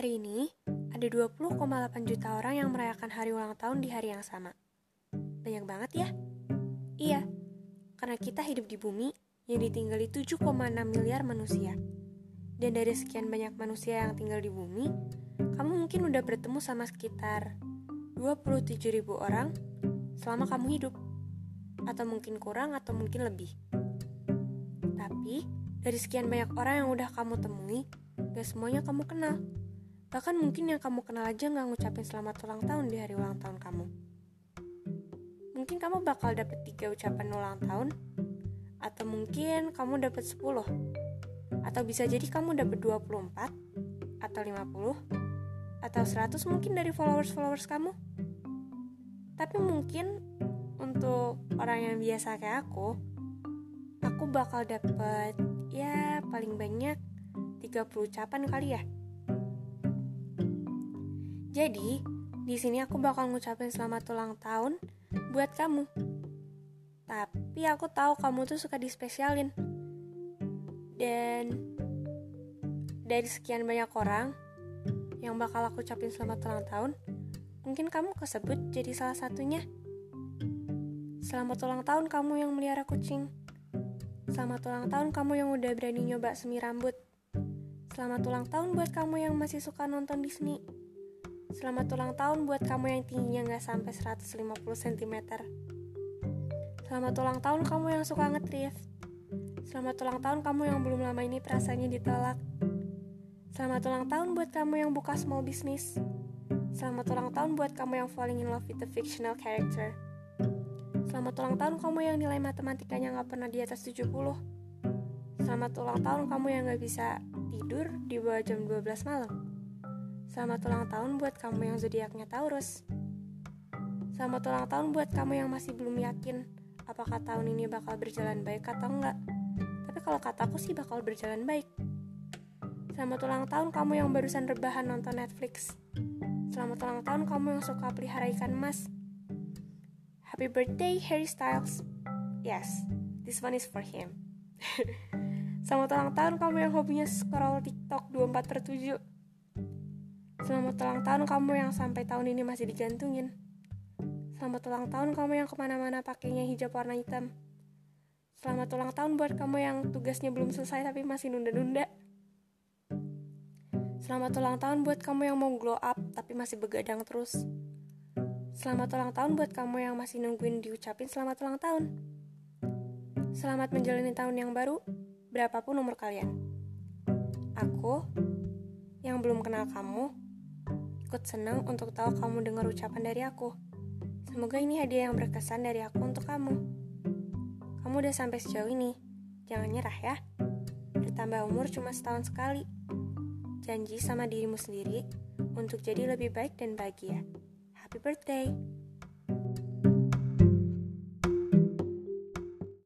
Hari ini, ada 20,8 juta orang yang merayakan hari ulang tahun di hari yang sama. Banyak banget ya? Iya, karena kita hidup di bumi yang ditinggali 7,6 miliar manusia. Dan dari sekian banyak manusia yang tinggal di bumi, kamu mungkin udah bertemu sama sekitar 27 ribu orang selama kamu hidup. Atau mungkin kurang atau mungkin lebih. Tapi, dari sekian banyak orang yang udah kamu temui, gak semuanya kamu kenal. Bahkan mungkin yang kamu kenal aja gak ngucapin selamat ulang tahun di hari ulang tahun kamu. Mungkin kamu bakal dapet tiga ucapan ulang tahun, atau mungkin kamu dapet 10. Atau bisa jadi kamu dapet 24, atau 50, atau 100 mungkin dari followers-followers kamu. Tapi mungkin untuk orang yang biasa kayak aku, aku bakal dapet ya paling banyak 30 ucapan kali ya. Jadi, di sini aku bakal ngucapin selamat ulang tahun buat kamu. Tapi aku tahu kamu tuh suka dispesialin. Dan dari sekian banyak orang yang bakal aku ucapin selamat ulang tahun, mungkin kamu kesebut jadi salah satunya. Selamat ulang tahun kamu yang melihara kucing. Selamat ulang tahun kamu yang udah berani nyoba semi rambut. Selamat ulang tahun buat kamu yang masih suka nonton Disney. Selamat ulang tahun buat kamu yang tingginya nggak sampai 150 cm. Selamat ulang tahun kamu yang suka ngetrif. Selamat ulang tahun kamu yang belum lama ini perasaannya ditolak. Selamat ulang tahun buat kamu yang buka small business. Selamat ulang tahun buat kamu yang falling in love with a fictional character. Selamat ulang tahun kamu yang nilai matematikanya nggak pernah di atas 70. Selamat ulang tahun kamu yang nggak bisa tidur di bawah jam 12 malam. Selamat ulang tahun buat kamu yang zodiaknya Taurus. Selamat ulang tahun buat kamu yang masih belum yakin apakah tahun ini bakal berjalan baik atau enggak. Tapi kalau kataku sih bakal berjalan baik. Selamat ulang tahun kamu yang barusan rebahan nonton Netflix. Selamat ulang tahun kamu yang suka pelihara ikan emas. Happy birthday Harry Styles. Yes, this one is for him. Selamat ulang tahun kamu yang hobinya scroll TikTok 24 per 7. Selamat ulang tahun kamu yang sampai tahun ini masih digantungin. Selamat ulang tahun kamu yang ke mana-mana pakainya hijab warna hitam. Selamat ulang tahun buat kamu yang tugasnya belum selesai tapi masih nunda-nunda. Selamat ulang tahun buat kamu yang mau glow up tapi masih begadang terus. Selamat ulang tahun buat kamu yang masih nungguin diucapin selamat ulang tahun. Selamat menjalani tahun yang baru, berapapun umur kalian. Aku yang belum kenal kamu ikut senang untuk tahu kamu dengar ucapan dari aku. Semoga ini hadiah yang berkesan dari aku untuk kamu. Kamu udah sampai sejauh ini. Jangan nyerah ya. Bertambah umur cuma setahun sekali. Janji sama dirimu sendiri untuk jadi lebih baik dan bahagia. Happy birthday!